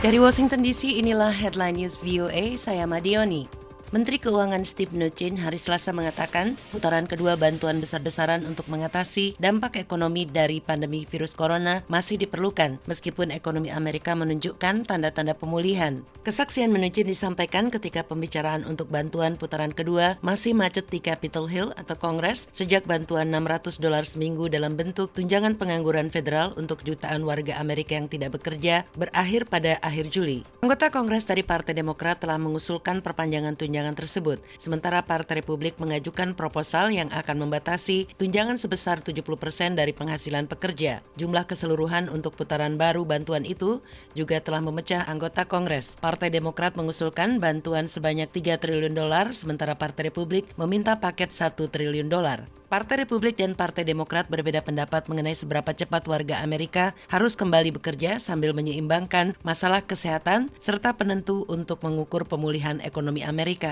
Dari Washington DC, inilah headline news VOA, saya Madioni. Menteri Keuangan Steve Mnuchin hari Selasa mengatakan putaran kedua bantuan besar-besaran untuk mengatasi dampak ekonomi dari pandemi virus corona masih diperlukan meskipun ekonomi Amerika menunjukkan tanda-tanda pemulihan. Kesaksian Mnuchin disampaikan ketika pembicaraan untuk bantuan putaran kedua masih macet di Capitol Hill atau Kongres sejak bantuan 600 dolar seminggu dalam bentuk tunjangan pengangguran federal untuk jutaan warga Amerika yang tidak bekerja berakhir pada akhir Juli. Anggota Kongres dari Partai Demokrat telah mengusulkan perpanjangan tunjangan tunjangan tersebut. Sementara Partai Republik mengajukan proposal yang akan membatasi tunjangan sebesar 70% dari penghasilan pekerja. Jumlah keseluruhan untuk putaran baru bantuan itu juga telah memecah anggota Kongres. Partai Demokrat mengusulkan bantuan sebanyak 3 triliun dolar, sementara Partai Republik meminta paket 1 triliun dolar. Partai Republik dan Partai Demokrat berbeda pendapat mengenai seberapa cepat warga Amerika harus kembali bekerja sambil menyeimbangkan masalah kesehatan serta penentu untuk mengukur pemulihan ekonomi Amerika.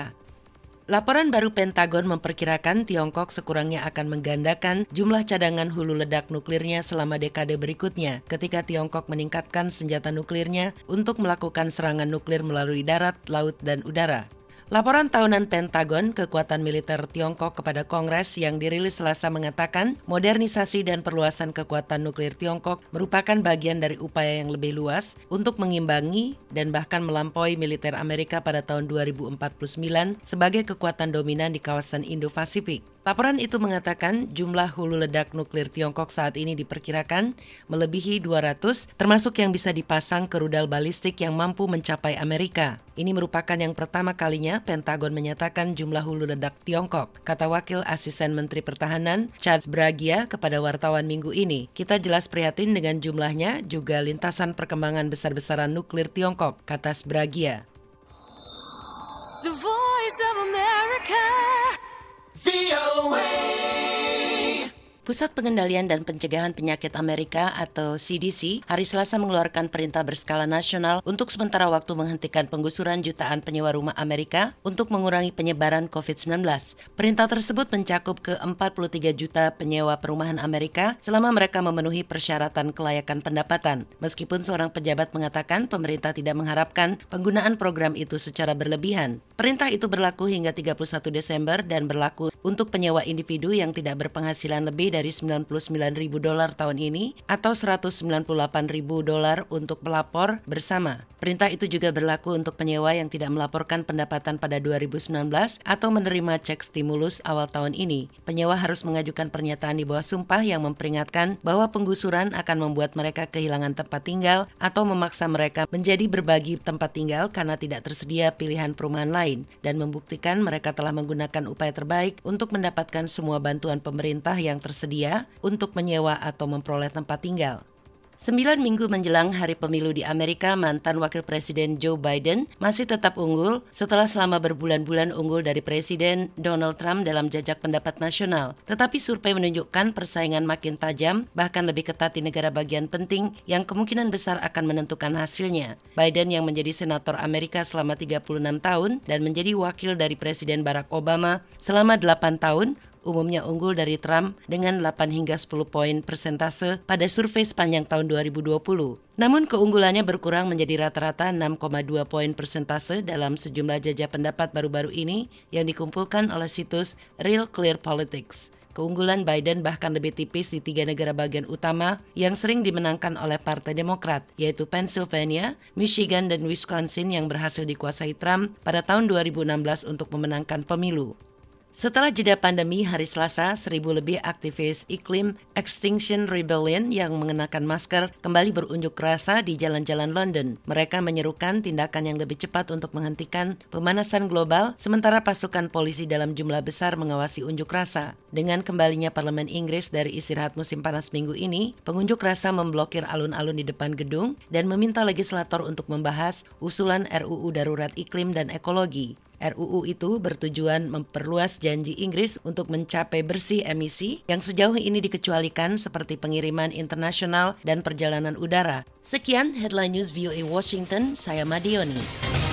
Laporan baru Pentagon memperkirakan Tiongkok sekurangnya akan menggandakan jumlah cadangan hulu ledak nuklirnya selama dekade berikutnya ketika Tiongkok meningkatkan senjata nuklirnya untuk melakukan serangan nuklir melalui darat, laut, dan udara. Laporan tahunan Pentagon kekuatan militer Tiongkok kepada Kongres yang dirilis Selasa mengatakan modernisasi dan perluasan kekuatan nuklir Tiongkok merupakan bagian dari upaya yang lebih luas untuk mengimbangi dan bahkan melampaui militer Amerika pada tahun 2049 sebagai kekuatan dominan di kawasan Indo-Pasifik. Laporan itu mengatakan jumlah hulu ledak nuklir Tiongkok saat ini diperkirakan melebihi 200 termasuk yang bisa dipasang ke rudal balistik yang mampu mencapai Amerika. Ini merupakan yang pertama kalinya Pentagon menyatakan jumlah hulu ledak Tiongkok, kata Wakil Asisten Menteri Pertahanan Charles Bragia kepada wartawan minggu ini. Kita jelas prihatin dengan jumlahnya juga lintasan perkembangan besar-besaran nuklir Tiongkok, kata Bragia. The Voice of America. Pusat Pengendalian dan Pencegahan Penyakit Amerika atau CDC hari Selasa mengeluarkan perintah berskala nasional untuk sementara waktu menghentikan penggusuran jutaan penyewa rumah Amerika untuk mengurangi penyebaran COVID-19. Perintah tersebut mencakup ke 43 juta penyewa perumahan Amerika selama mereka memenuhi persyaratan kelayakan pendapatan. Meskipun seorang pejabat mengatakan pemerintah tidak mengharapkan penggunaan program itu secara berlebihan. Perintah itu berlaku hingga 31 Desember dan berlaku untuk penyewa individu yang tidak berpenghasilan lebih dari dari 99 ribu dolar tahun ini atau 198 ribu dolar untuk pelapor bersama. Perintah itu juga berlaku untuk penyewa yang tidak melaporkan pendapatan pada 2019 atau menerima cek stimulus awal tahun ini. Penyewa harus mengajukan pernyataan di bawah sumpah yang memperingatkan bahwa penggusuran akan membuat mereka kehilangan tempat tinggal atau memaksa mereka menjadi berbagi tempat tinggal karena tidak tersedia pilihan perumahan lain dan membuktikan mereka telah menggunakan upaya terbaik untuk mendapatkan semua bantuan pemerintah yang tersedia tersedia untuk menyewa atau memperoleh tempat tinggal. Sembilan minggu menjelang hari pemilu di Amerika, mantan Wakil Presiden Joe Biden masih tetap unggul setelah selama berbulan-bulan unggul dari Presiden Donald Trump dalam jajak pendapat nasional. Tetapi survei menunjukkan persaingan makin tajam, bahkan lebih ketat di negara bagian penting yang kemungkinan besar akan menentukan hasilnya. Biden yang menjadi senator Amerika selama 36 tahun dan menjadi wakil dari Presiden Barack Obama selama 8 tahun umumnya unggul dari Trump dengan 8 hingga 10 poin persentase pada survei sepanjang tahun 2020. Namun keunggulannya berkurang menjadi rata-rata 6,2 poin persentase dalam sejumlah jajah pendapat baru-baru ini yang dikumpulkan oleh situs Real Clear Politics. Keunggulan Biden bahkan lebih tipis di tiga negara bagian utama yang sering dimenangkan oleh Partai Demokrat, yaitu Pennsylvania, Michigan, dan Wisconsin yang berhasil dikuasai Trump pada tahun 2016 untuk memenangkan pemilu. Setelah jeda pandemi hari Selasa, seribu lebih aktivis iklim Extinction Rebellion yang mengenakan masker kembali berunjuk rasa di jalan-jalan London. Mereka menyerukan tindakan yang lebih cepat untuk menghentikan pemanasan global, sementara pasukan polisi dalam jumlah besar mengawasi unjuk rasa. Dengan kembalinya Parlemen Inggris dari istirahat musim panas minggu ini, pengunjuk rasa memblokir alun-alun di depan gedung dan meminta legislator untuk membahas usulan RUU Darurat Iklim dan Ekologi. RUU itu bertujuan memperluas janji Inggris untuk mencapai bersih emisi yang sejauh ini dikecualikan seperti pengiriman internasional dan perjalanan udara. Sekian headline news VOA Washington, saya Madioni.